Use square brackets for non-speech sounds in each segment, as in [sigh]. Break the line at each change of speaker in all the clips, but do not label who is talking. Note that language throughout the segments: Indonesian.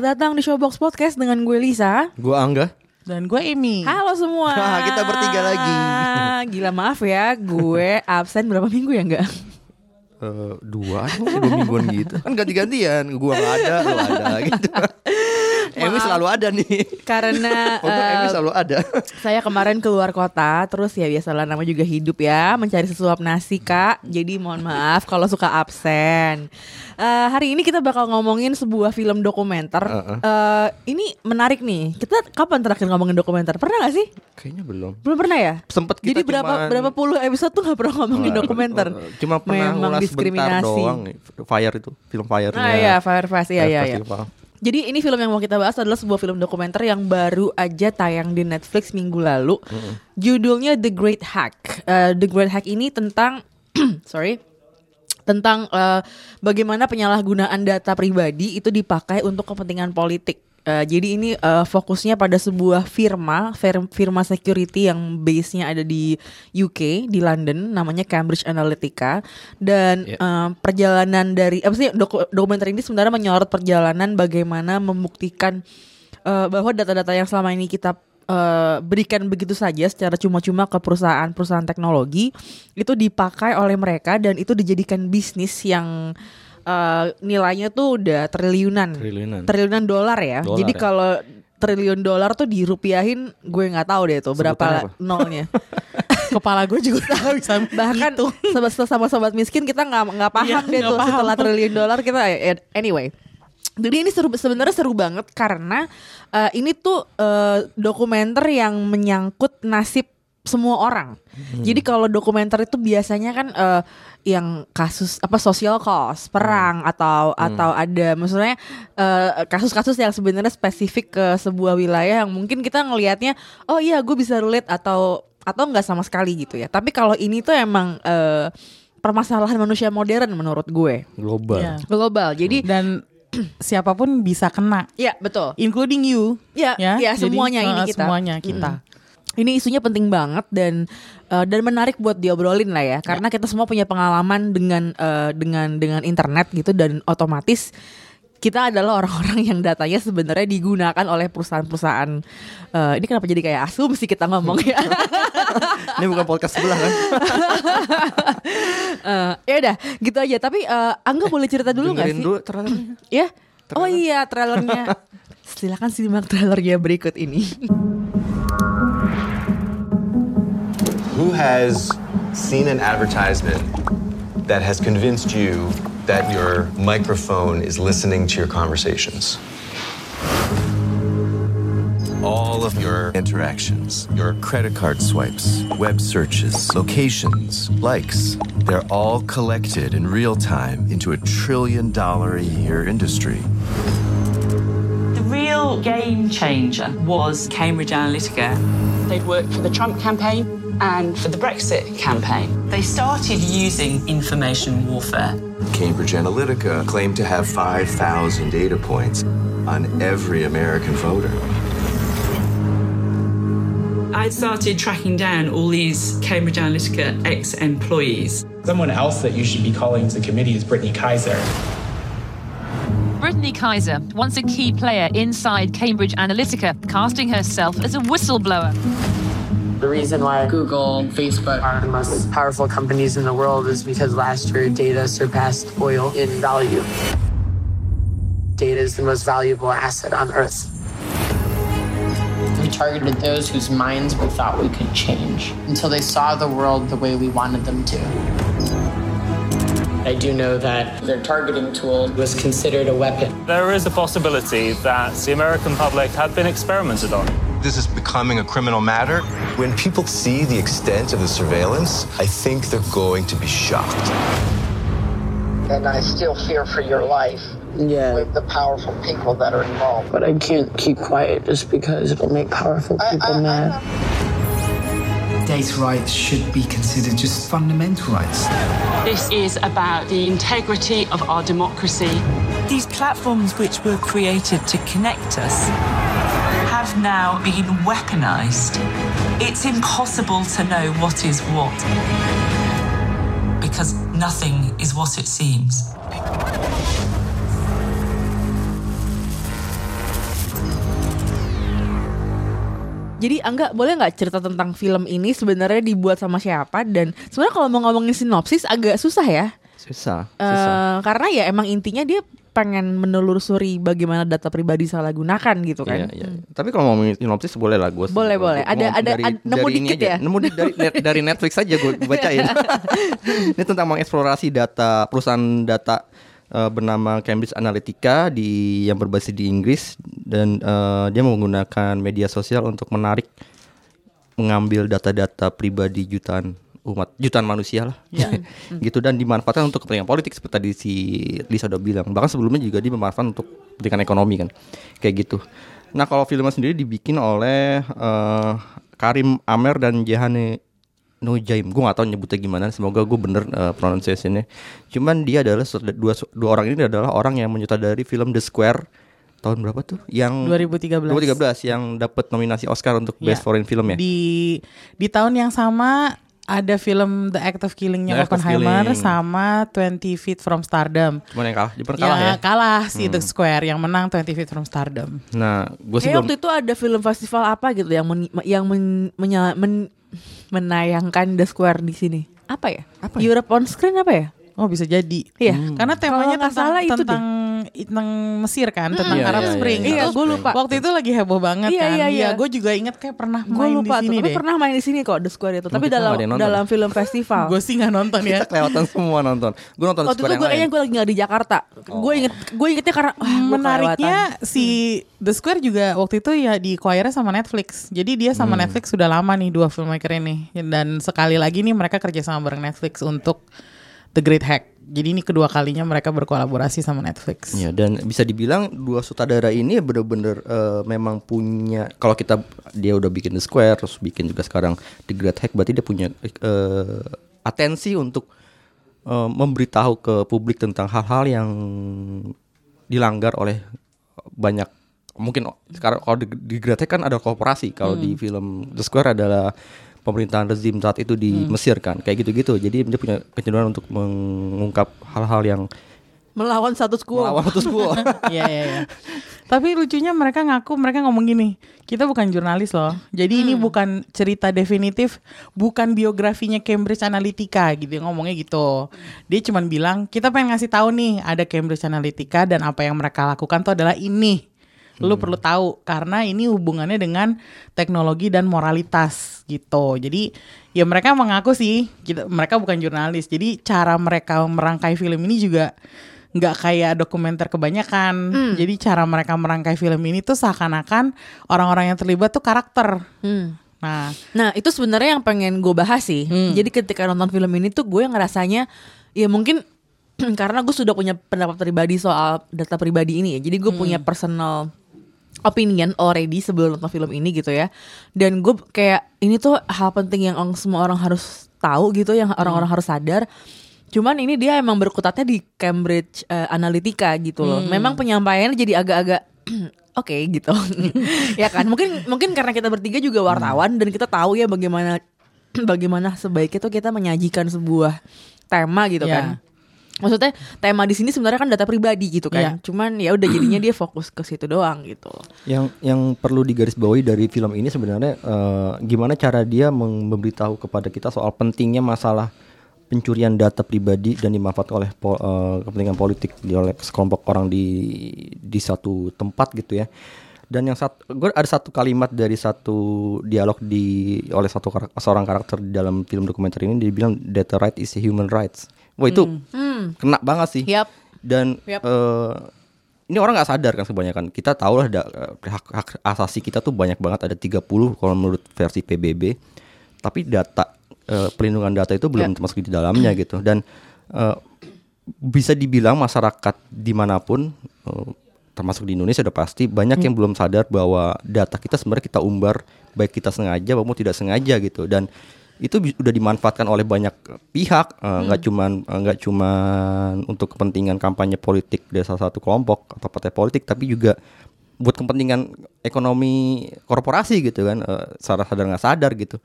Selamat datang di Showbox Podcast dengan gue Lisa.
Gue Angga.
Dan gue Emi.
Halo semua.
Wah, [laughs] kita bertiga lagi.
Gila maaf ya, gue absen berapa minggu ya enggak?
Eh, dua dua mingguan gitu kan ganti-gantian gue gak ada lo ada gitu [laughs] Emi selalu ada nih
Karena [laughs]
Untuk Emi
eh,
selalu ada
saya kemarin keluar kota, terus ya biasalah nama juga hidup ya, mencari sesuap nasi kak. Jadi mohon maaf kalau suka absen. Eh, hari ini kita bakal ngomongin sebuah film dokumenter.
Uh-uh.
Eh, ini menarik nih. Kita kapan terakhir ngomongin dokumenter? Pernah gak sih?
kayaknya belum
Belum pernah ya?
Sempet kita
Jadi berapa
cuman-
berapa puluh episode tuh gak pernah ngomongin dokumenter.
eh, cuma pernah
Memang diskriminasi.
doang. Fire itu film Fire
Ah iya, Firefest iya iya iya. Jadi ini film yang mau kita bahas adalah sebuah film dokumenter yang baru aja tayang di Netflix minggu lalu. Judulnya The Great Hack. Eh, The Great Hack ini tentang [clears throat] sorry tentang eh, bagaimana penyalahgunaan data pribadi itu dipakai untuk kepentingan politik. Eh, jadi ini eh, fokusnya pada sebuah firma, fir- firma security yang base-nya ada di UK di London, namanya Cambridge Analytica. Dan
Ya.
eh, perjalanan dari, apa sih doku- dokumenter ini sebenarnya menyorot perjalanan bagaimana membuktikan eh, bahwa data-data yang selama ini kita eh, berikan begitu saja secara cuma-cuma ke perusahaan-perusahaan teknologi itu dipakai oleh mereka dan itu dijadikan bisnis yang eh, nilainya tuh udah triliunan
Triliunan.
triliunan dolar ya
Dolar
jadi
ya.
kalau triliun dolar tuh dirupiahin gue nggak tahu deh tuh berapa
apa?
nolnya [laughs]
Kepala gue juga tahu bisa
bahkan
gitu.
sobat sama sobat miskin kita nggak nggak paham
Iya,
deh tuh
paham.
setelah triliun dolar kita eh, anyway jadi ini seru sebenarnya seru banget karena eh, ini tuh eh, dokumenter yang menyangkut nasib semua orang.
Hmm.
Jadi kalau dokumenter itu biasanya kan eh, yang kasus apa social cause, perang atau atau ada maksudnya eh, kasus-kasus yang sebenarnya spesifik ke sebuah wilayah yang mungkin kita ngelihatnya oh iya gue bisa relate atau atau nggak sama sekali gitu ya. Tapi kalau ini tuh emang eh, permasalahan manusia modern menurut gue
global
Iya.
global. Jadi
Dan [clears throat] siapa pun bisa kena,
ya betul.
including you.
Ya,
Ya,
ya
jadi,
semuanya ini
eh,
kita.
semuanya kita.
Mm. Ini isunya penting banget dan eh, dan menarik buat diobrolin lah ya, karena kita semua punya pengalaman dengan eh, dengan dengan internet gitu dan otomatis kita adalah orang-orang yang datanya sebenarnya digunakan oleh perusahaan-perusahaan. eh, ini kenapa jadi kayak asumsi kita ngomong ya? [laughs]
ini bukan podcast sebelah kan [laughs]
Eh, ya udah, gitu aja. Tapi eh, Angga boleh cerita dulu nggak sih?
dulu trailernya
Ya. Oh iya, trailernya. [laughs] Silakan simak trailernya berikut ini.
Who has seen an advertisement that has convinced you that your microphone is listening to your conversations?
All of your interactions, your credit card swipes, web searches, locations, likes, they're all collected in real time into a trillion dollar a year industry.
The real game changer was Cambridge Analytica. They'd worked for the Trump campaign and for the Brexit campaign. They started using information warfare.
Cambridge Analytica claimed to have 5,000 data points on every American voter.
I started tracking down all these Cambridge Analytica ex employees.
Someone else that you should be calling to the committee is Brittany Kaiser.
Brittany Kaiser, once a key player inside Cambridge Analytica, casting herself as a whistleblower.
The reason why Google and Facebook are the most powerful companies in the world is because last year data surpassed oil in value. Data is the most valuable asset on earth. We targeted those whose minds we thought we could change until they saw the world the way we wanted them to. I do know that their targeting tool was considered a weapon.
There is a possibility that the American public had been experimented on.
This is becoming a criminal matter. When people see the extent of the surveillance, I think they're going to be shocked.
And I still fear for your life. Yeah. With the powerful people that are involved. But I can't keep quiet just because it'll make powerful people mad.
Data rights should be considered just fundamental rights.
This is about the integrity of our democracy. These platforms, which were created to connect us, have now been weaponized. It's impossible to know what is what because nothing is what it seems.
Jadi Angga boleh nggak cerita tentang film ini sebenarnya dibuat sama siapa dan sebenarnya kalau mau ngomongin sinopsis agak susah ya.
Susah.
Eh,
susah.
karena ya emang intinya dia pengen menelusuri bagaimana data pribadi salah gunakan gitu kan.
Iya, iya. Tapi kalau ngomongin sinopsis boleh lah gue.
Boleh, boleh. Ada- ada- ad- nemu
ini
dikit
aja.
ya?
Nemu di- dari dari Netflix aja gue bacain. [laughs] ini tentang mengeksplorasi data perusahaan data eh, bernama Cambridge Analytica di yang berbasis di Inggris dan eh, dia menggunakan media sosial untuk menarik mengambil data-data pribadi jutaan umat jutaan manusia lah. [laughs] Gitu dan dimanfaatkan untuk kepentingan politik seperti tadi si Lisa udah bilang. Bahkan sebelumnya juga dia memanfaatkan untuk kepentingan ekonomi kan. Kayak gitu. Nah kalau filmnya sendiri dibikin oleh eh, Karim Amer dan Jehane Nujaim. Gue gak tahu nyebutnya gimana semoga gue bener eh, pronunciationnya. Cuman dia adalah dua, dua orang ini adalah orang yang menyutradari film The Square tahun berapa tuh? Yang
2013.
2013 yang dapat nominasi Oscar untuk
Ya.
Best Foreign Film ya?
Di di tahun yang sama ada film The Act of Killing-nya Oppenheimer
Killing.
sama 20 Feet from Stardom.
cuman yang kalah dia pernah kalah ya
kalah si
Hmm.
The Square yang menang 20 Feet from Stardom.
nah gue sih belum
waktu itu ada film festival apa gitu yang men, yang men- menya- men- menayangkan The Square di sini. Apa ya? Europe on Screen apa ya?
Oh bisa jadi.
Iya.
Karena temanya tentang
salah itu deh.
tentang tentang Mesir kan, tentang
Iya,
Arab
iya,
Spring.
iya. Iya,
Terus
gua lupa.
Waktu itu lagi heboh banget
Iya,
kan.
iya, iya.
gue juga inget kayak pernah
Gue
main
lupa
di sini
tuh, tapi
deh.
pernah main di sini kok The Square itu. Tapi
kita
dalam dalam film festival. [laughs]
Gue sih nggak nonton ya.
kita kelewatan semua nonton gue nonton
Waktu itu
Square
gue
yang
kayaknya gue lagi nggak di Jakarta. Gue inget gue ingetnya karena wah, gua
Menariknya
kelewatan.
si The Square juga waktu itu ya di choir sama Netflix. Jadi dia sama
Hmm.
Netflix sudah lama nih dua filmmaker ini. Dan sekali lagi nih mereka kerja sama bareng Netflix untuk The Great Hack. Jadi ini kedua kalinya mereka berkolaborasi sama Netflix.
Ya dan bisa dibilang dua sutradara ini bener-bener eh, memang punya kalau kita dia udah bikin The Square terus bikin juga sekarang The Great Hack berarti dia punya eh, atensi untuk eh, memberitahu ke publik tentang hal-hal yang dilanggar oleh banyak mungkin sekarang kalau di, di Great Hack kan ada korporasi kalau di film The Square adalah pemerintahan rezim saat itu di Mesir kan kayak gitu-gitu jadi dia punya kecenderungan untuk mengungkap hal-hal yang
melawan status quo.
melawan status [laughs] quo
Iya iya iya. Tapi lucunya mereka ngaku mereka ngomong gini, kita bukan jurnalis loh. Jadi ini bukan cerita definitif, bukan biografinya Cambridge Analytica gitu ngomongnya gitu. Dia cuman bilang kita pengen ngasih tahu nih ada Cambridge Analytica dan apa yang mereka lakukan tuh adalah ini. Lu perlu tahu karena ini hubungannya dengan teknologi dan moralitas gitu. Jadi ya mereka mengaku sih kita mereka bukan jurnalis. Jadi cara mereka merangkai film ini juga nggak kayak dokumenter kebanyakan. Jadi cara mereka merangkai film ini tuh seakan-akan orang-orang yang terlibat tuh karakter.
Hmm.
Nah,
Nah itu sebenarnya yang pengen gue bahas sih.
Hmm.
Jadi ketika nonton film ini tuh gue ngerasanya ya mungkin [clears throat] karena gue sudah punya pendapat pribadi soal data pribadi ini ya. Jadi gue punya personal opinion already sebelum nonton film ini gitu ya. Dan gue kayak ini tuh hal penting yang semua orang harus tahu gitu, yang orang-orang harus sadar. Cuman ini dia emang berkutatnya di Cambridge eh, Analytica gitu loh. Memang penyampaiannya jadi agak-agak [clears throat] oke gitu. [laughs] ya kan? Mungkin mungkin karena kita bertiga juga wartawan dan kita tahu ya bagaimana [clears throat] bagaimana sebaiknya tuh kita menyajikan sebuah tema gitu
Ya.
kan. Maksudnya tema di sini sebenarnya kan data pribadi gitu kan.
Iya.
Cuman ya udah jadinya dia fokus ke situ doang gitu.
yang yang perlu digarisbawahi dari film ini sebenarnya eh, gimana cara dia mem- memberitahu kepada kita soal pentingnya masalah pencurian data pribadi dan dimanfaatkan oleh po- eh, kepentingan politik di oleh sekelompok orang di di satu tempat gitu ya. Dan yang satu, gue ada satu kalimat dari satu dialog di oleh satu karak- seorang karakter di dalam film dokumenter ini dia bilang data right is a human rights. Wah itu
Hmm.
kena banget sih.
Yap.
Dan
Yap.
eh, ini orang nggak sadar kan kebanyakan. Kita tahu lah da- eh, hak, hak asasi kita tuh banyak banget ada 30 kalau menurut versi PBB. Tapi data eh, pelindungan data itu belum
Ya.
termasuk di dalamnya gitu. Dan eh, bisa dibilang masyarakat di mana pun eh, termasuk di Indonesia udah pasti banyak yang belum sadar bahwa data kita sebenarnya kita umbar baik kita sengaja maupun tidak sengaja gitu dan itu bi- udah dimanfaatkan oleh banyak pihak eh, nggak cuman eh, nggak cuman untuk kepentingan kampanye politik dari salah satu kelompok atau partai politik tapi juga buat kepentingan ekonomi korporasi gitu kan eh, sadar sadar nggak sadar gitu.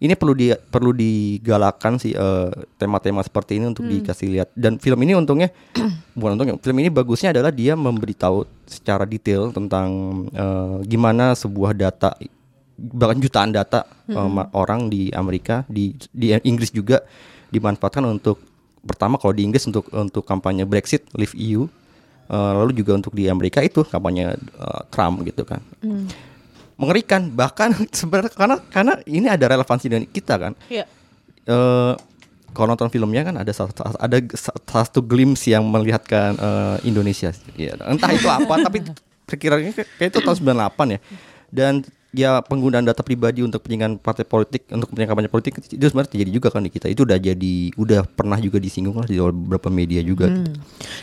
Ini perlu di perlu digalakkan sih eh, tema-tema seperti ini untuk dikasih lihat. Dan film ini untungnya [clears throat] bukan untungnya film ini bagusnya adalah dia memberitahu secara detail tentang eh, gimana sebuah data bahkan jutaan data eh, ma- orang di Amerika di di Inggris juga dimanfaatkan untuk pertama kalau di Inggris untuk untuk kampanye Brexit Leave EU eh, lalu juga untuk di Amerika itu kampanye eh, Trump gitu kan. Mengerikan bahkan [laughs] sebenarnya karena karena ini ada relevansi dengan kita kan.
Iya.
eh kalau nonton filmnya kan ada satu ada satu glimpse yang melihatkan eh, Indonesia. Ya entah itu apa tapi [laughs] perkiranya kayak itu tahun 98 ya. Dan ya penggunaan data pribadi untuk kepentingan partai politik untuk kepentingan kampanye politik itu sebenarnya terjadi juga kan di kita itu udah jadi udah pernah juga disinggung lah di beberapa media juga gitu.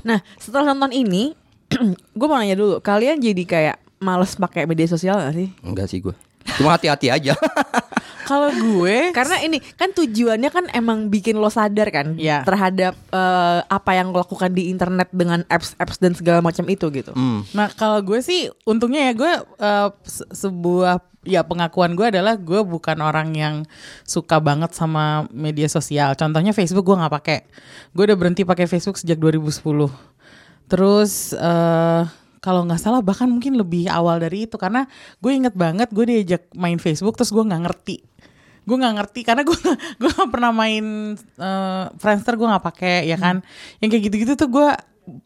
Nah, setelah nonton ini, [clears throat] gue mau nanya dulu, kalian jadi kayak males pakai media sosial gak sih?
enggak sih gue cuma hati-hati aja [laughs]
Kalau gue [laughs]
Karena ini kan tujuannya kan emang bikin lo sadar kan
Iya.
terhadap eh, apa yang lo lakukan di internet dengan apps-apps dan segala macam itu gitu.
Hmm.
Nah kalau gue sih untungnya ya gue eh, se- sebuah ya pengakuan gue adalah gue bukan orang yang suka banget sama media sosial. Contohnya Facebook gue nggak pakai. Gue udah berhenti pakai Facebook sejak 2010. Terus eh kalau nggak salah bahkan mungkin lebih awal dari itu karena gue inget banget gue diajak main Facebook terus gue nggak ngerti gue nggak ngerti karena gue [laughs] gue nggak pernah main eh, Friendster gue nggak pakai ya kan? Yang kayak gitu-gitu tuh gue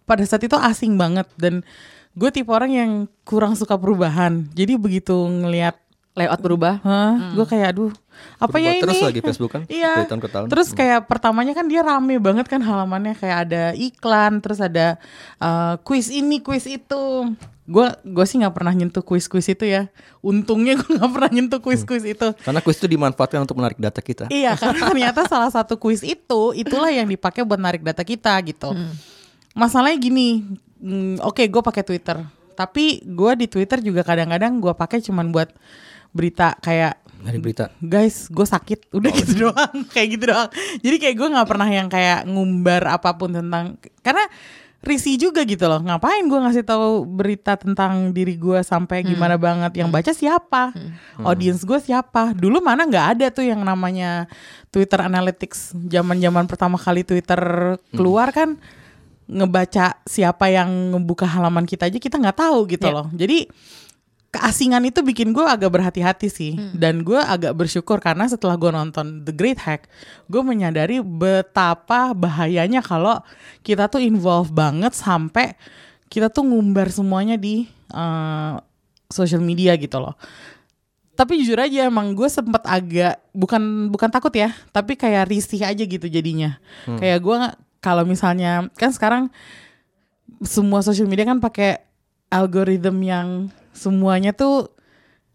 pada saat itu asing banget dan gue tipe orang yang kurang suka perubahan. Jadi begitu ngelihat
Layout berubah.
Hah, gue kayak aduh apa ya
Berubah
ini?
terus lagi Facebook kan, [laughs]
iya.
dari tahun ke tahun.
terus kayak pertamanya kan dia rame banget kan halamannya kayak ada iklan terus ada eh, quiz ini quiz itu gue gue sih nggak pernah nyentuh quiz quiz itu ya. Untungnya gue nggak pernah nyentuh quiz quiz itu.
Karena kuis itu dimanfaatkan untuk menarik data kita.
Iya, karena ternyata salah satu kuis itu itulah yang dipakai buat narik data kita gitu. Masalahnya gini, mm, oke gue pakai Twitter, tapi gue di Twitter juga kadang-kadang gue pakai cuman buat berita kayak
dari berita.
Guys gue sakit. Udah gitu doang [laughs] kayak gitu doang. Jadi kayak gue nggak pernah yang kayak ngumbar apa pun tentang karena risih juga gitu loh. Ngapain gue ngasih tahu berita tentang diri gue sampai gimana banget? Yang baca siapa? Audiens gue siapa? Dulu mana nggak ada tuh yang namanya Twitter Analytics. Zaman zaman pertama kali Twitter keluar kan ngebaca siapa yang ngebuka halaman kita aja kita nggak tahu gitu
Ya.
loh. Jadi keasingan itu bikin gue agak berhati-hati sih. Dan gue agak bersyukur karena setelah gue nonton The Great Hack gue menyadari betapa bahayanya kalau kita tuh involve banget sampai kita tuh ngumbar semuanya di eh, social media gitu loh. Tapi jujur aja emang gue sempet agak bukan bukan takut ya tapi kayak risih aja gitu jadinya. Kayak gue kalau misalnya kan sekarang semua social media kan pakai algoritma yang semuanya tuh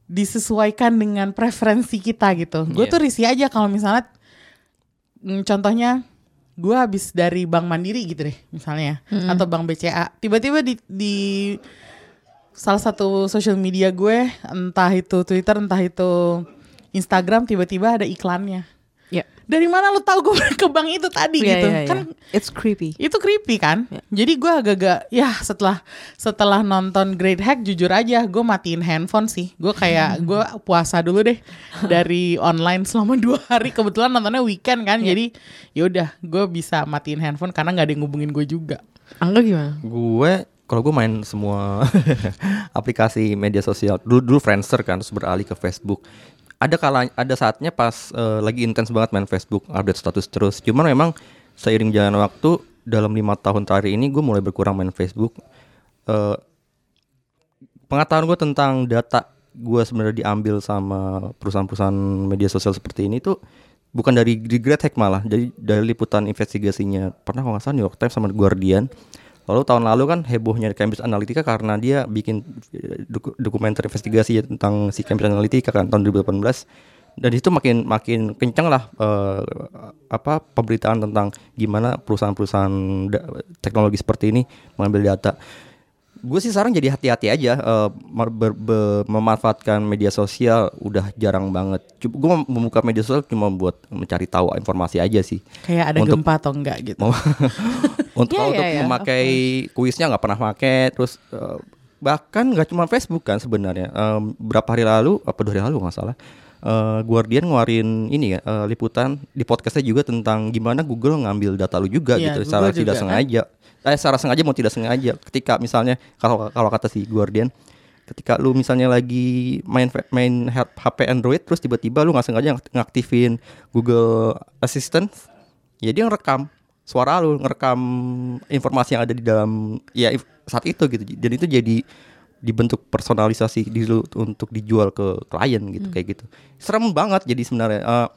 disesuaikan dengan preferensi kita gitu. Gue
Iya.
tuh risih aja kalau misalnya mm, contohnya gue habis dari Bank Mandiri gitu deh misalnya atau Bank BCA tiba-tiba di di salah satu social media gue entah itu Twitter entah itu Instagram tiba-tiba ada iklannya. Dari mana lu tahu gue [laughs] ke bank itu tadi
Iya,
gitu?
iya, iya.
Kan
it's creepy.
itu creepy kan
Ya.
jadi gue agak-agak ya setelah setelah nonton Great Hack jujur aja gue matiin handphone sih gue kayak [laughs] gue puasa dulu deh dari online selama [laughs] dua hari kebetulan nontonnya weekend kan jadi yaudah gue bisa matiin handphone karena nggak ada yang ngubungin gue juga
Angga gimana?
gue kalau gue main semua aplikasi media sosial dulu dulu Friendster kan terus beralih ke Facebook ada kala ada saatnya pas eh, lagi intens banget main Facebook update status terus. Cuman memang seiring jalan waktu dalam lima tahun terakhir ini gue mulai berkurang main Facebook. Eh, pengetahuan gue tentang data gue sebenarnya diambil sama perusahaan-perusahaan media sosial seperti ini tuh bukan dari di Great Hack malah jadi dari liputan investigasinya. Pernah kalau nggak New York Times sama Guardian lalu tahun lalu kan hebohnya Cambridge Analytica karena dia bikin eh, doku- dokumenter investigasi tentang si Cambridge Analytica kan tahun 2018 dan itu makin makin kencang lah eh, apa pemberitaan tentang gimana perusahaan-perusahaan teknologi seperti ini mengambil data. Gue sih sekarang jadi hati-hati aja mer- ber- be- memanfaatkan media sosial udah jarang banget. Gue membuka media sosial cuma buat mencari tahu informasi aja sih.
Kayak ada
Untuk-
gempa atau enggak gitu. [laughs]
untuk
Ya,
untuk
ya, ya,
memakai kuisnya nggak pernah pakai terus eh, bahkan nggak cuma Facebook kan sebenarnya Em, berapa hari lalu apa dua hari lalu nggak salah eh, Guardian ngeluarin ini ya eh, liputan di podcastnya juga tentang gimana Google ngambil data lu juga
Iya,
gitu secara tidak
kan?
sengaja eh secara sengaja mau tidak sengaja. Ketika misalnya kalau kalau kata si Guardian ketika lu misalnya lagi main main HP Android terus tiba-tiba lu nggak sengaja ngakt- ngaktifin Google Assistant ya dia ngerekam suara lu ngerekam informasi yang ada di dalam ya saat itu gitu. Dan itu jadi dibentuk personalisasi di lu untuk dijual ke klien gitu kayak gitu. Serem banget jadi sebenarnya. Eh,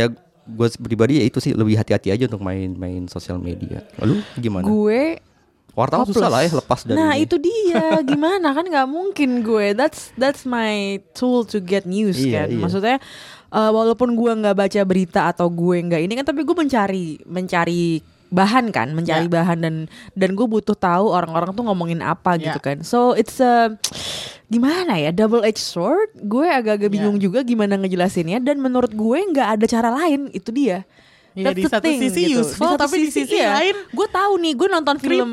ya gue pribadi ya itu sih lebih hati-hati aja untuk main-main sosial media lalu gimana
Gue
wartawan susah
hopeless.
lah ya lepas dari
Nah
ini.
itu dia [laughs] gimana kan nggak mungkin gue. That's that's my tool to get news
Iya,
kan.
iya.
Maksudnya uh, walaupun gue nggak baca berita atau gue nggak ini kan, tapi gue mencari mencari bahan kan, mencari
Ya.
bahan dan dan gue butuh tahu orang-orang tuh ngomongin apa gitu
Ya.
kan. So it's a gimana ya double edged sword. Gue agak-agak
Ya.
bingung juga gimana ngejelasinnya dan menurut gue nggak ada cara lain itu dia.
Iya, di satu sisi useful, tapi di sisi lain
gue tahu nih gue nonton [laughs] film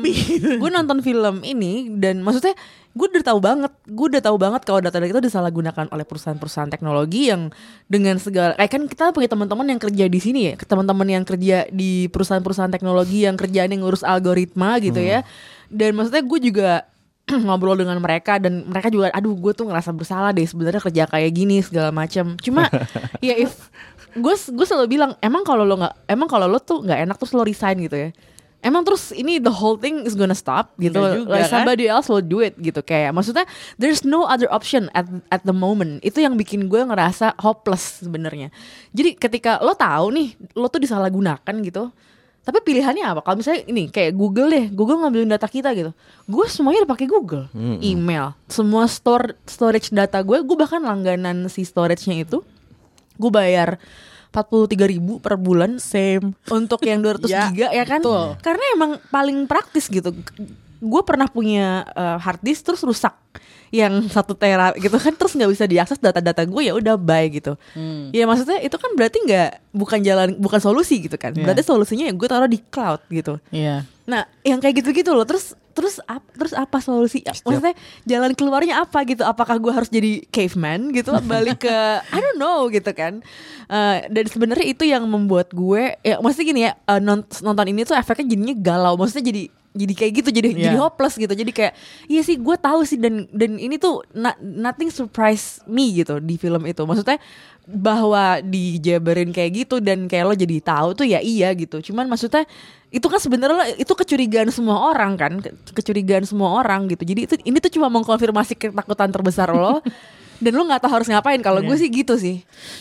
gue nonton film ini dan maksudnya gue udah tahu banget gue udah tahu banget kalau data-data itu disalahgunakan oleh perusahaan-perusahaan teknologi yang dengan segala kayak kan kita punya teman-teman yang kerja di sini ya teman-teman yang kerja di perusahaan-perusahaan teknologi yang kerjaan yang ngurus algoritma gitu ya dan maksudnya gue juga [clears throat] ngobrol dengan mereka dan mereka juga aduh gue tuh ngerasa bersalah deh sebenarnya kerja kayak gini segala macam cuma [laughs] ya if gue gue selalu bilang emang kalau lo nggak emang kalau lo tuh nggak enak terus lo resign gitu ya. Emang terus ini the whole thing is gonna stop gitu.
Nggak juga,
like
kan?
somebody else will do it gitu. Kayak maksudnya there's no other option at at the moment. Itu yang bikin gue ngerasa hopeless sebenarnya. Jadi ketika lo tahu nih lo tuh disalahgunakan gitu tapi pilihannya apa? Kalau misalnya ini kayak Google deh. Google ngambilin data kita gitu. Gue semuanya udah pakai Google. Email. Semua store storage data gue gue bahkan langganan si storage-nya itu. Gue bayar 43.000 ribu per bulan.
Same.
untuk yang 200 [laughs]
Ya,
giga ya kan?
betul.
karena emang paling praktis gitu gue pernah punya uh, hard disk terus rusak yang satu tera gitu kan terus nggak bisa diakses data-data gue ya udah bye gitu
Hmm.
ya maksudnya itu kan berarti nggak bukan jalan bukan solusi gitu kan
Iya.
berarti solusinya ya gue taruh di cloud gitu
Iya.
Nah, yang kayak gitu-gitu loh. Terus terus apa terus apa solusi? Maksudnya jalan keluarnya apa gitu? Apakah gue harus jadi caveman gitu [laughs] balik ke I don't know gitu kan. Eh, dan sebenarnya itu yang membuat gue ya maksudnya gini ya non- nonton ini tuh efeknya jadinya galau. Maksudnya jadi jadi kayak gitu jadi
Iya.
jadi hopeless gitu. Jadi kayak iya sih gue tahu sih dan dan ini tuh na- nothing surprise me gitu di film itu. Maksudnya bahwa dijabarin kayak gitu dan kayak lo jadi tahu tuh ya iya gitu. Cuman maksudnya itu kan sebenarnya itu kecurigaan semua orang kan, Ke- kecurigaan semua orang gitu. Jadi itu ini tuh cuma mengkonfirmasi ketakutan terbesar lo [laughs] dan lo nggak tahu harus ngapain. Kalau gue
Iya.
sih gitu sih.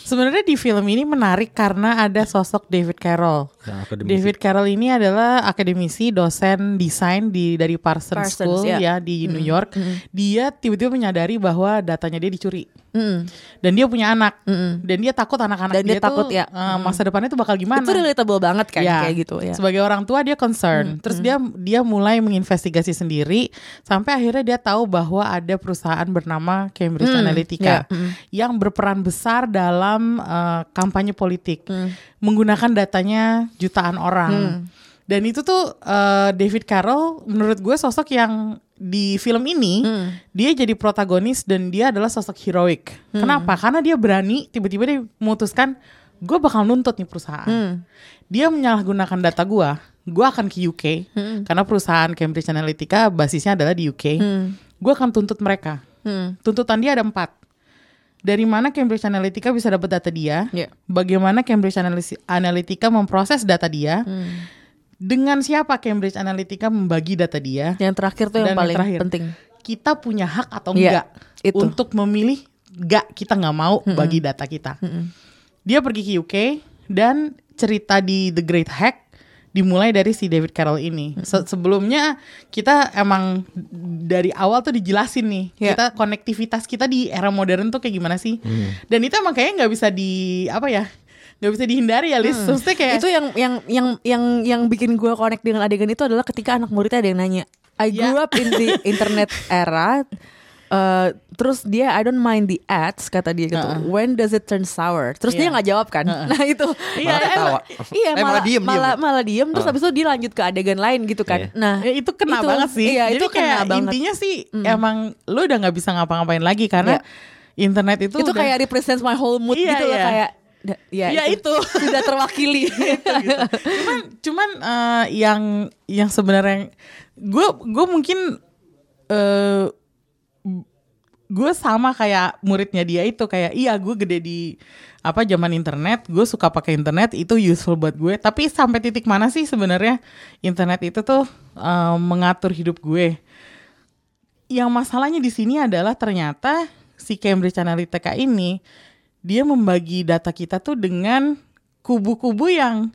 Sebenarnya di film ini menarik karena ada sosok David Carroll.
Akademisi.
David Carroll ini adalah akademisi, dosen desain di dari Parsons,
Parsons,
School
ya.
ya di New York. Dia tiba-tiba menyadari bahwa datanya dia dicuri.
Mm.
Dan dia punya anak. Dan dia takut anak-anak
Dan dia
tuh,
takut, ya.
eh, masa depannya tuh bakal gimana.
Itu relatable banget kan
Ya,
kayak gitu ya.
Sebagai orang tua dia concern. Terus dia dia mulai menginvestigasi sendiri sampai akhirnya dia tahu bahwa ada perusahaan bernama Cambridge
Hmm,
Analytica
ya, mm.
yang berperan besar dalam eh, kampanye politik
Hmm.
menggunakan datanya jutaan orang.
Hmm.
Dan itu tuh eh, David Carroll menurut gue sosok yang di film ini
Hmm.
dia jadi protagonis dan dia adalah sosok heroik.
Hmm.
Kenapa? Karena dia berani tiba-tiba dia memutuskan gue bakal nuntut nih perusahaan.
Hmm.
Dia menyalahgunakan data gue. Gue akan ke UK
Hmm.
karena perusahaan Cambridge Analytica basisnya adalah di UK. Gue akan tuntut mereka.
Hmm.
Tuntutan dia ada empat. Dari mana Cambridge Analytica bisa dapat data dia?
Ya.
Bagaimana Cambridge Analy- Analytica memproses data dia?
Hmm.
Dengan siapa Cambridge Analytica membagi data dia?
Yang terakhir tuh yang paling
terakhir,
penting.
Kita punya hak atau
Iya,
enggak
itu.
untuk memilih enggak kita nggak mau bagi data kita. Dia pergi ke UK dan cerita di The Great Hack dimulai dari si David Carroll ini. Se- sebelumnya kita emang dari awal tuh dijelasin nih
Ya.
kita konektivitas kita di era modern tuh kayak gimana sih? Dan itu emang kayaknya nggak bisa di apa ya? Nggak bisa dihindari ya, Lis.
Hmm.
Maksudnya kayak
itu yang yang yang yang yang bikin gue connect dengan adegan itu adalah ketika anak muridnya ada yang nanya I grew up in the [laughs] internet era uh, terus dia I don't mind the ads kata dia gitu
Uh-uh.
when does it turn sour terus dia
Iya.
nggak jawab kan nah itu
Malah
iya emang- iya
Eh, malah
malah
diem, diem.
malah malah diem terus
Uh.
habis itu dia lanjut ke adegan lain gitu kan
Iya.
nah
Ya, itu kena banget sih.
iya
Jadi
itu
kayak
kena banget
intinya sih emang lu udah nggak bisa ngapa-ngapain lagi karena internet itu
itu
udah-
kayak represents my whole mood
Iya,
gitu loh
iya.
kayak da- ya,
Ya, itu.
sudah [laughs] terwakili. [laughs]
Cuman cuman eh, yang yang sebenarnya gue gue mungkin eh gue sama kayak muridnya dia itu kayak iya gue gede di apa zaman internet gue suka pakai internet itu useful buat gue. Tapi sampai titik mana sih sebenarnya internet itu tuh eh, mengatur hidup gue? Yang masalahnya di sini adalah ternyata si Cambridge Analytica ini dia membagi data kita tuh dengan kubu-kubu yang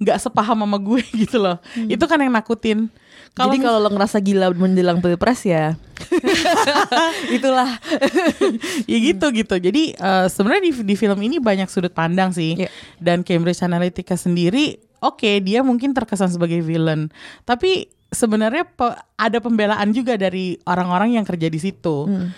nggak sepaham sama gue [laughs] gitu loh. Itu kan yang nakutin.
Jadi
mis-
kalau lo ngerasa gila menjelang pilpres ya [laughs] itulah
ya gitu gitu. Jadi eh, sebenarnya di, di film ini banyak sudut pandang sih.
Iya.
Dan Cambridge Analytica sendiri, oke dia mungkin terkesan sebagai villain, tapi sebenarnya pe- ada pembelaan juga dari orang-orang yang kerja di situ.
Hmm.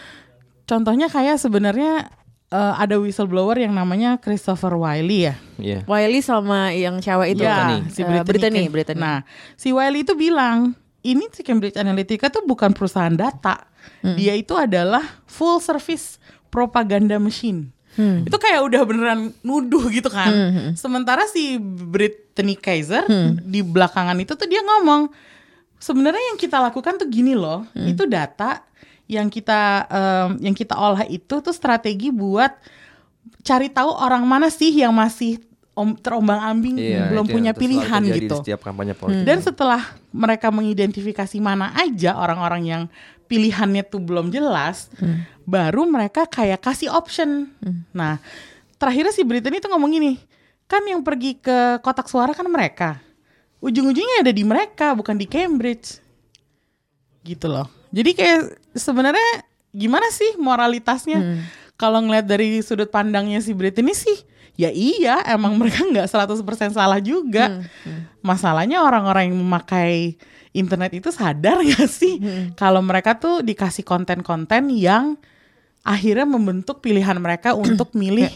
Contohnya kayak sebenarnya eh, ada whistleblower yang namanya Christopher Wiley ya.
Iya.
Wiley sama yang cewek itu
Ya,
kan
si
Eh,
Brittany.
Brittany,
Ken-
Brittany.
Nah, si Wiley itu bilang, ini si Cambridge Analytica tuh bukan perusahaan data.
Hmm.
Dia itu adalah full service propaganda machine. Itu kayak udah beneran nuduh gitu kan.
Hmm,
Sementara si Brittany Kaiser di belakangan itu tuh dia ngomong, sebenarnya yang kita lakukan tuh gini loh,
Hmm.
itu data yang kita em, yang kita olah itu tuh strategi buat cari tahu orang mana sih yang masih om, terombang-ambing
Iya,
belum punya pilihan gitu.
Di setiap kampanye politik.
Dan setelah mereka mengidentifikasi mana aja orang-orang yang pilihannya tuh belum jelas, baru mereka kayak kasih option. Nah, terakhirnya si Brittany tuh ngomong gini, kan yang pergi ke kotak suara kan mereka. Ujung-ujungnya ada di mereka, bukan di Cambridge. Gitu loh. Jadi kayak sebenarnya gimana sih moralitasnya? Kalau ngeliat dari sudut pandangnya si Brittany sih, ya iya emang mereka [laughs] nggak 100% salah juga. Masalahnya orang-orang yang memakai internet itu sadar [laughs] gak sih kalau mereka tuh dikasih konten-konten yang akhirnya membentuk pilihan mereka untuk [clears throat] milih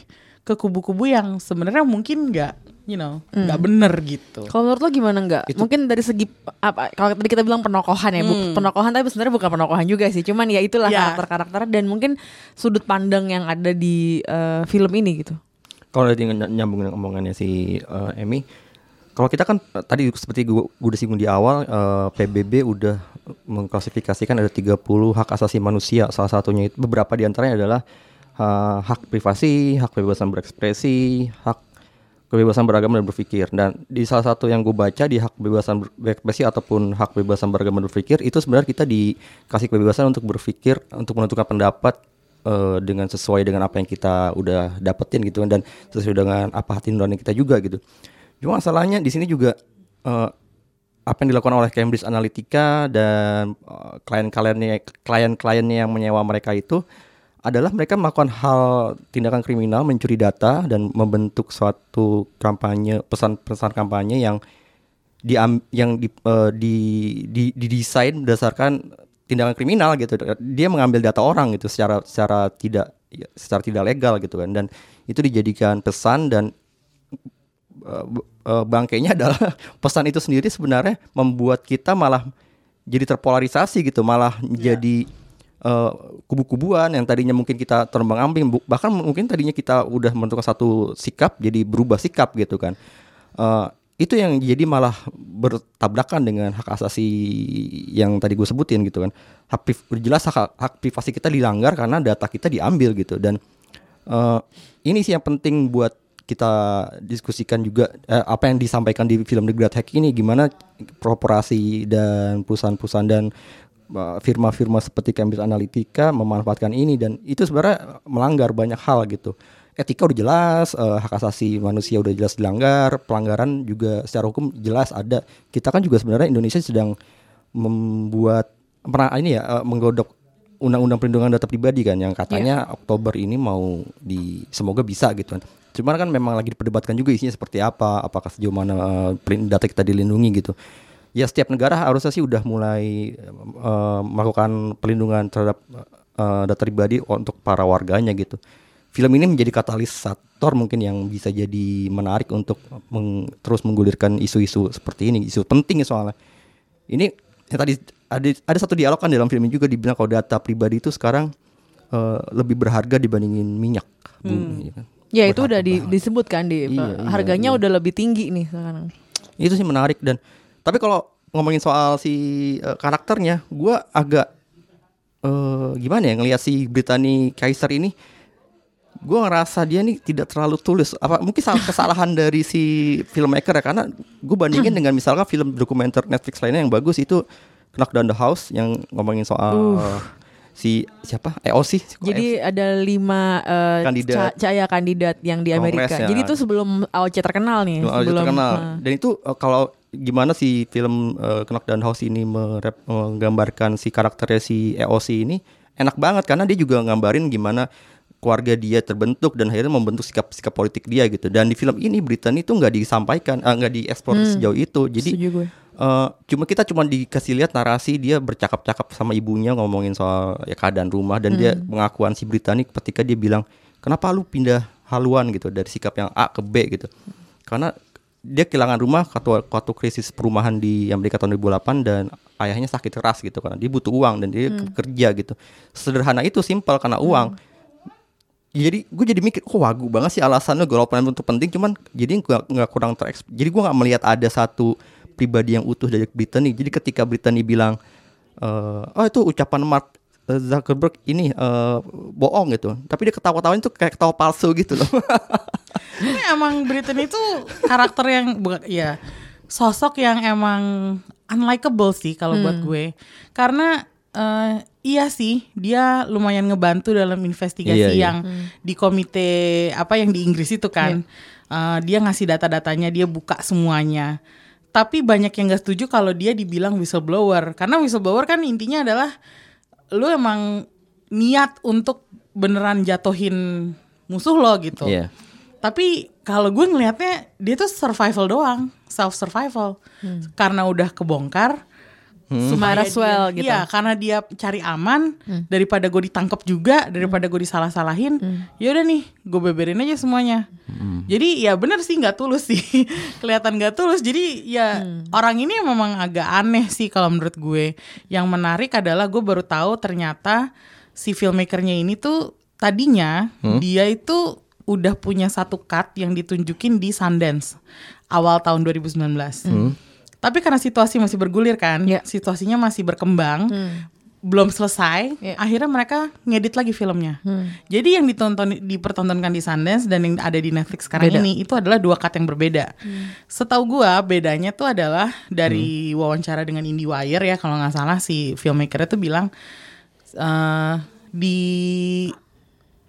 ke kubu-kubu yang sebenarnya mungkin nggak, you know, nggak bener gitu.
Kalau menurut lo gimana nggak? Mungkin dari segi apa? Kalau tadi kita bilang penokohan ya, bu- penokohan tapi sebenarnya bukan penokohan juga sih. Cuman ya itulah
Ya.
karakter-karakter dan mungkin sudut pandang yang ada di eh, film ini gitu.
Kalau tadi ny- nyambung dengan omongannya si eh, Emmy, kalau kita kan eh, tadi seperti gue udah singgung di awal, eh, PBB udah mengklasifikasikan ada 30 hak asasi manusia. Salah satunya itu beberapa di antaranya adalah eh, hak privasi, hak kebebasan berekspresi, hak kebebasan beragama dan berpikir. Dan di salah satu yang gue baca di hak kebebasan ber- berekspresi ataupun hak kebebasan beragama dan berpikir itu sebenarnya kita dikasih kebebasan untuk berpikir, untuk menentukan pendapat eh, dengan sesuai dengan apa yang kita udah dapetin gitu kan dan sesuai dengan apa hati nurani kita juga gitu. Cuma masalahnya di sini juga eh, apa yang dilakukan oleh Cambridge Analytica dan klien-kliennya klien-kliennya yang menyewa mereka itu adalah mereka melakukan hal tindakan kriminal mencuri data dan membentuk suatu kampanye pesan-pesan kampanye yang diam yang di, eh, di, di- didesain berdasarkan tindakan kriminal gitu. Dia mengambil data orang gitu secara secara tidak ya, secara tidak legal gitu kan dan itu dijadikan pesan dan eh, bangkainya [laughs] adalah pesan itu sendiri sebenarnya membuat kita malah jadi terpolarisasi gitu, malah jadi eh, kubu-kubuan yang tadinya mungkin kita terombang-ambing, bu- bahkan mungkin tadinya kita udah menentukan satu sikap jadi berubah sikap gitu kan. Eh, itu yang jadi malah bertabrakan dengan hak asasi yang tadi gue sebutin gitu kan. Hak jelas hak, hak privasi kita dilanggar karena data kita diambil gitu dan eh, ini sih yang penting buat kita diskusikan juga eh, apa yang disampaikan di film The Great Hack ini gimana korporasi dan perusahaan-perusahaan dan firma-firma seperti Cambridge Analytica memanfaatkan ini dan itu sebenarnya melanggar banyak hal gitu. etika udah jelas, eh, hak asasi manusia udah jelas dilanggar, pelanggaran juga secara hukum jelas ada. Kita kan juga sebenarnya Indonesia sedang membuat pernah ini ya eh, menggodok undang-undang perlindungan data pribadi kan yang katanya Oktober ini mau di semoga bisa gitu kan. Cuman kan memang lagi diperdebatkan juga isinya seperti apa, apakah sejauh mana pelin- data kita dilindungi gitu. Ya setiap negara harusnya sih udah mulai eh, melakukan pelindungan terhadap eh, data pribadi untuk para warganya gitu. Film ini menjadi katalisator mungkin yang bisa jadi menarik untuk meng- terus menggulirkan isu-isu seperti ini, isu penting soalnya. Ini yang tadi ada ada satu dialog kan dalam film ini juga dibilang kalau data pribadi itu sekarang eh, lebih berharga dibandingin minyak. bumi, ya kan.
Ya itu udah di, disebutkan di
Iya, iya,
harganya
iya.
udah lebih tinggi nih sekarang.
itu sih menarik dan tapi kalau ngomongin soal si eh, karakternya gua agak eh gimana ya ngelihat si Brittany Kaiser ini gua ngerasa dia nih tidak terlalu tulus apa mungkin salah [laughs] kesalahan dari si filmmaker ya karena gue bandingin dengan misalkan film dokumenter Netflix lainnya yang bagus itu Knock Down the House yang ngomongin soal
Uh.
si siapa EOC
Jadi ada lima eh,
Kandidat.
ca- cahaya kandidat yang di Amerika.
Kongres ya.
Jadi itu sebelum AOC terkenal nih.
Belum ada
sebelum
terkenal.
eh,
Dan itu uh, kalau gimana si film uh, Knock Down House ini merep- menggambarkan si karakternya si EOC ini enak banget karena dia juga ngambarin gimana keluarga dia terbentuk dan akhirnya membentuk sikap-sikap politik dia gitu. Dan di film ini Brittany itu nggak disampaikan, uh, nggak dieksplor
Hmm.
sejauh itu. Jadi uh, cuma kita cuma dikasih lihat narasi dia bercakap-cakap sama ibunya ngomongin soal ya keadaan rumah dan dia
Hmm.
pengakuan si Brittany ketika dia bilang kenapa lu pindah haluan gitu dari sikap yang A ke B gitu karena dia kehilangan rumah waktu, waktu krisis perumahan di Amerika tahun 2008 dan ayahnya sakit keras gitu karena dia butuh uang dan dia
Hmm.
kerja gitu. Sederhana itu simpel karena uang. Jadi gue jadi mikir kok wagu banget sih alasannya? Golongan untuk penting cuman jadi nggak kurang tereks jadi gue nggak melihat ada satu pribadi yang utuh dari Brittany. Jadi ketika Brittany bilang eh, oh itu ucapan Mark Zuckerberg ini eh, bohong gitu tapi dia ketawa-tawain tuh kayak ketawa palsu gitu loh [laughs]
Ini emang Brittany itu karakter yang bukan ya sosok yang emang unlikable sih kalau buat
Hmm.
gue. Karena eh, iya sih dia lumayan ngebantu dalam investigasi
Iya, iya.
yang di komite apa yang di Inggris itu kan. Eh, dia ngasih data-datanya, dia buka semuanya. Tapi banyak yang gak setuju kalau dia dibilang whistleblower. Karena whistleblower kan intinya adalah lu emang niat untuk beneran jatuhin musuh lo gitu.
Iya.
Tapi kalau gue ngelihatnya dia tuh survival doang, self survival. Karena udah kebongkar.
Hmm.
supaya dia-
gitu.
Iya, karena dia cari aman daripada gue ditangkap juga, daripada gue disalah-salahin. Ya udah nih, gue beberin aja semuanya. Jadi ya bener sih nggak tulus sih, [laughs] kelihatan nggak tulus. Jadi ya orang ini memang agak aneh sih kalau menurut gue. Yang menarik adalah gue baru tahu ternyata si filmmakernya ini tuh tadinya
Hmm?
dia itu udah punya satu cut yang ditunjukin di Sundance awal tahun 2019.
Hmm.
Tapi karena situasi masih bergulir kan, situasinya masih berkembang, belum selesai, akhirnya mereka ngedit lagi filmnya. Jadi yang ditonton dipertontonkan di Sundance dan yang ada di Netflix sekarang
Beda.
ini itu adalah dua cut yang berbeda. Setahu gua bedanya tuh adalah dari wawancara dengan IndieWire ya kalau nggak salah si filmmaker itu bilang eh, di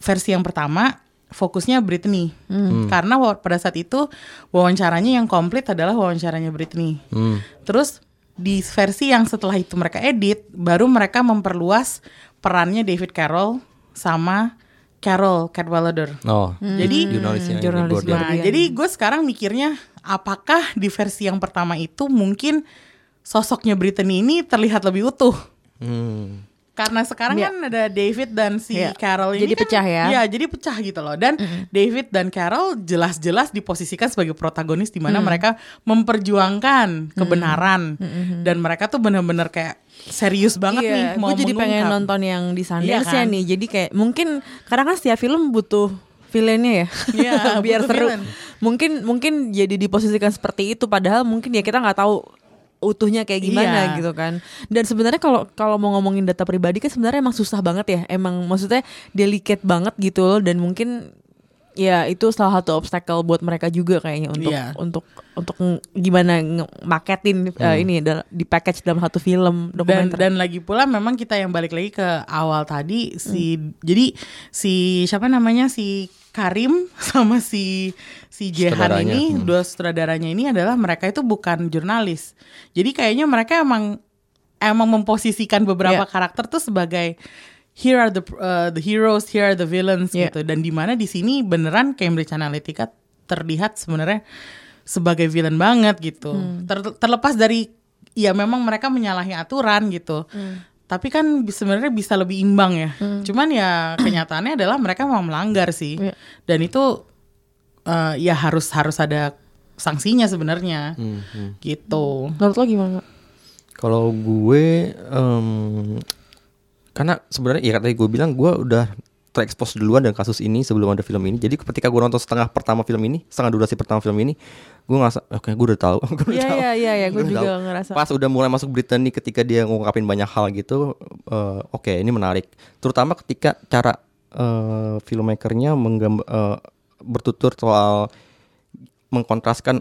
versi yang pertama fokusnya Britney
Hmm.
karena wa- pada saat itu wawancaranya yang komplit adalah wawancaranya Britney.
Hmm.
Terus di versi yang setelah itu mereka edit, baru mereka memperluas perannya David Carroll sama Carol Cadwallader.
Oh,
Jadi
jurnalisnya
jurnalis.
Nah, jadi gue sekarang mikirnya apakah di versi yang pertama itu mungkin sosoknya Britney ini terlihat lebih utuh.
Hmm.
Karena sekarang
Iya.
kan ada David dan si
Iya.
Carol ini
Jadi
kan-
pecah ya.
Iya, jadi pecah gitu loh. Dan David dan Carol jelas-jelas diposisikan sebagai protagonis di mana
Hmm.
mereka memperjuangkan kebenaran dan mereka tuh benar-benar kayak serius banget
iya,
nih mau
gue jadi pengen nonton yang di Sundance
Iya
ya
kan?
nih. Jadi kayak mungkin karena kan setiap film butuh villainnya ya,
Iya, [laughs]
biar seru.
villain.
Mungkin mungkin jadi diposisikan seperti itu, padahal mungkin ya kita nggak tahu utuhnya kayak gimana
Iya.
gitu kan. Dan sebenarnya kalau kalau mau ngomongin data pribadi kan sebenarnya emang susah banget ya. Emang maksudnya delicate banget gitu loh dan mungkin ya itu salah satu obstacle buat mereka juga kayaknya untuk
Iya.
untuk untuk gimana maketin ini dal- di package dalam satu film
dan
dokumenter.
dan lagi pula memang kita yang balik lagi ke awal tadi si jadi si siapa namanya si Karim [laughs] sama si si Jehan ini
hmm.
dua sutradaranya ini adalah mereka itu bukan jurnalis. Jadi kayaknya mereka emang emang memposisikan beberapa
Iya.
karakter tuh sebagai here are the uh, the heroes, here are the villains
Iya.
gitu. Dan di mana di sini beneran Cambridge Analytica terlihat sebenarnya sebagai villain banget gitu.
Hmm.
Ter- terlepas dari ya memang mereka menyalahi aturan gitu.
Hmm.
Tapi kan sebenarnya bisa lebih imbang ya. Cuman ya [clears throat] kenyataannya adalah mereka memang melanggar sih.
Iya.
Dan itu eh, ya harus harus ada sanksinya sebenarnya.
Hmm,
Gitu.
Menurut lo gimana?
Kalau gue, em, karena sebenarnya ya tadi gue bilang gue udah terekspos duluan dengan kasus ini sebelum ada film ini. Jadi ketika gue nonton setengah pertama film ini, setengah durasi pertama film ini, gue ngerasa oke gue udah tahu. [laughs] Gua udah
Iya
tahu.
iya iya iya, gue juga
tahu.
ngerasa.
Pas udah mulai masuk berita nih ketika dia ngungkapin banyak hal gitu, eh, oke ini menarik. Terutama ketika cara eh, filmmakernya menggambar eh, bertutur soal mengkontraskan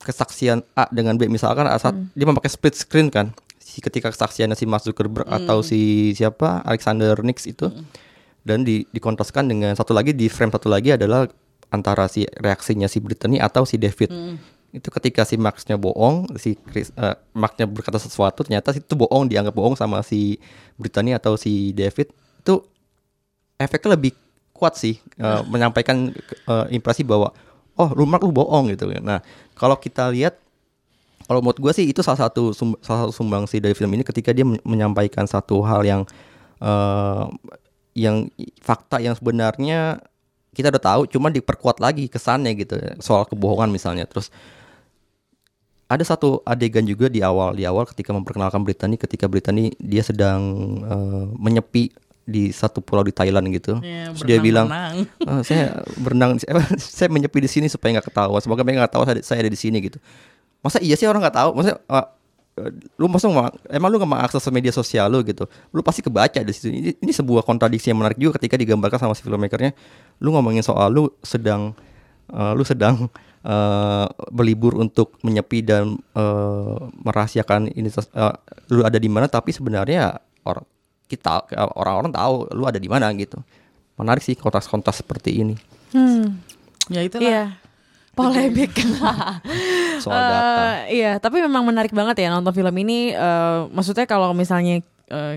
kesaksian A dengan B misalkan saat
Hmm.
dia memakai split screen kan si ketika kesaksiannya si Mark Zuckerberg atau si siapa Alexander Nix itu dan di dikontraskan dengan satu lagi di frame satu lagi adalah antara si reaksinya si Brittany atau si David. Itu ketika si Marknya bohong si Chris, eh, Marknya berkata sesuatu ternyata itu bohong dianggap bohong sama si Brittany atau si David. Itu efeknya lebih kuat sih eh, menyampaikan eh, impresi bahwa oh lu Mark lu bohong gitu. Nah kalau kita lihat kalau menurut gue sih itu salah satu salah satu sumbang sih dari film ini ketika dia men- menyampaikan satu hal yang eh, yang fakta yang sebenarnya kita udah tahu cuma diperkuat lagi kesannya gitu soal kebohongan misalnya. Terus ada satu adegan juga di awal di awal ketika memperkenalkan Brittany ketika Brittany dia sedang eh, menyepi di satu pulau di Thailand gitu.
Ya,
terus dia bilang. "Eh, saya berenang [laughs] saya menyepi di sini supaya nggak ketahuan. Semoga mereka nggak tahu saya, saya ada di sini gitu. Masa iya sih orang nggak tahu? Masa eh, eh, lu masa nggak- emang lu nggak mengakses media sosial lu gitu lu pasti kebaca di situ ini, ini sebuah kontradiksi yang menarik juga ketika digambarkan sama si filmmakernya lu ngomongin soal lu sedang eh, lu sedang eh, berlibur untuk menyepi dan eh, merahasiakan ini eh, lu ada di mana tapi sebenarnya orang kita eh, orang-orang tahu lu ada di mana gitu menarik sih kontras-kontras seperti ini
Hmm.
Ya itulah.
Iya. Polemik. [laughs]
soal data
Eh, iya, tapi memang menarik banget ya nonton film ini. eh, maksudnya kalau misalnya eh,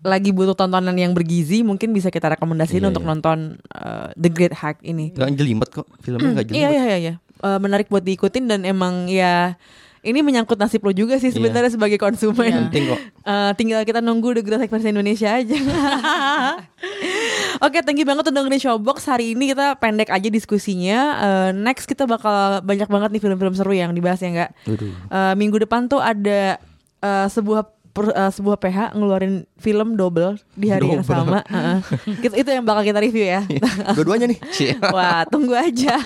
lagi butuh tontonan yang bergizi, mungkin bisa kita rekomendasiin
Iya,
untuk
iya.
nonton eh, The Great Hack ini.
nggak jelimet kok filmnya nggak
Iya
jelimet
iya iya iya. Eh, menarik buat diikutin dan emang ya ini menyangkut nasib lo juga sih sebenarnya sebagai konsumen.
Iya. Penting kok. [laughs]
Eh, tinggal kita nunggu The Great Hack versi Indonesia aja. [laughs] Oke, thank you banget udah dengerin Showbox. Hari ini kita pendek aja diskusinya. Eh, next kita bakal banyak banget nih film-film seru yang dibahas ya enggak?
Waduh.
Eh, minggu depan tuh ada eh, sebuah per- eh, sebuah PH ngeluarin film double di hari yang
Double.
sama. Heeh. Itu- itu yang bakal kita review ya.
dua-duanya nih Cie.
Wah, tunggu aja.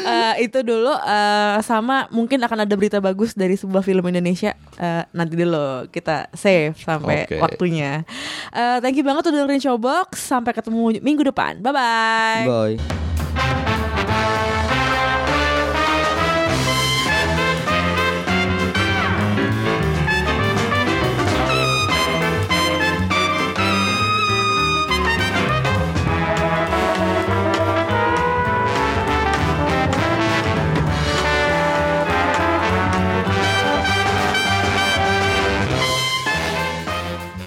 Eh, itu dulu eh, sama mungkin akan ada berita bagus dari sebuah film Indonesia. Eh, nanti dulu kita save sampai
Oke.
waktunya. Eh, thank you banget udah dengerin Showbox. Sampai ketemu minggu depan. Bye bye.
bye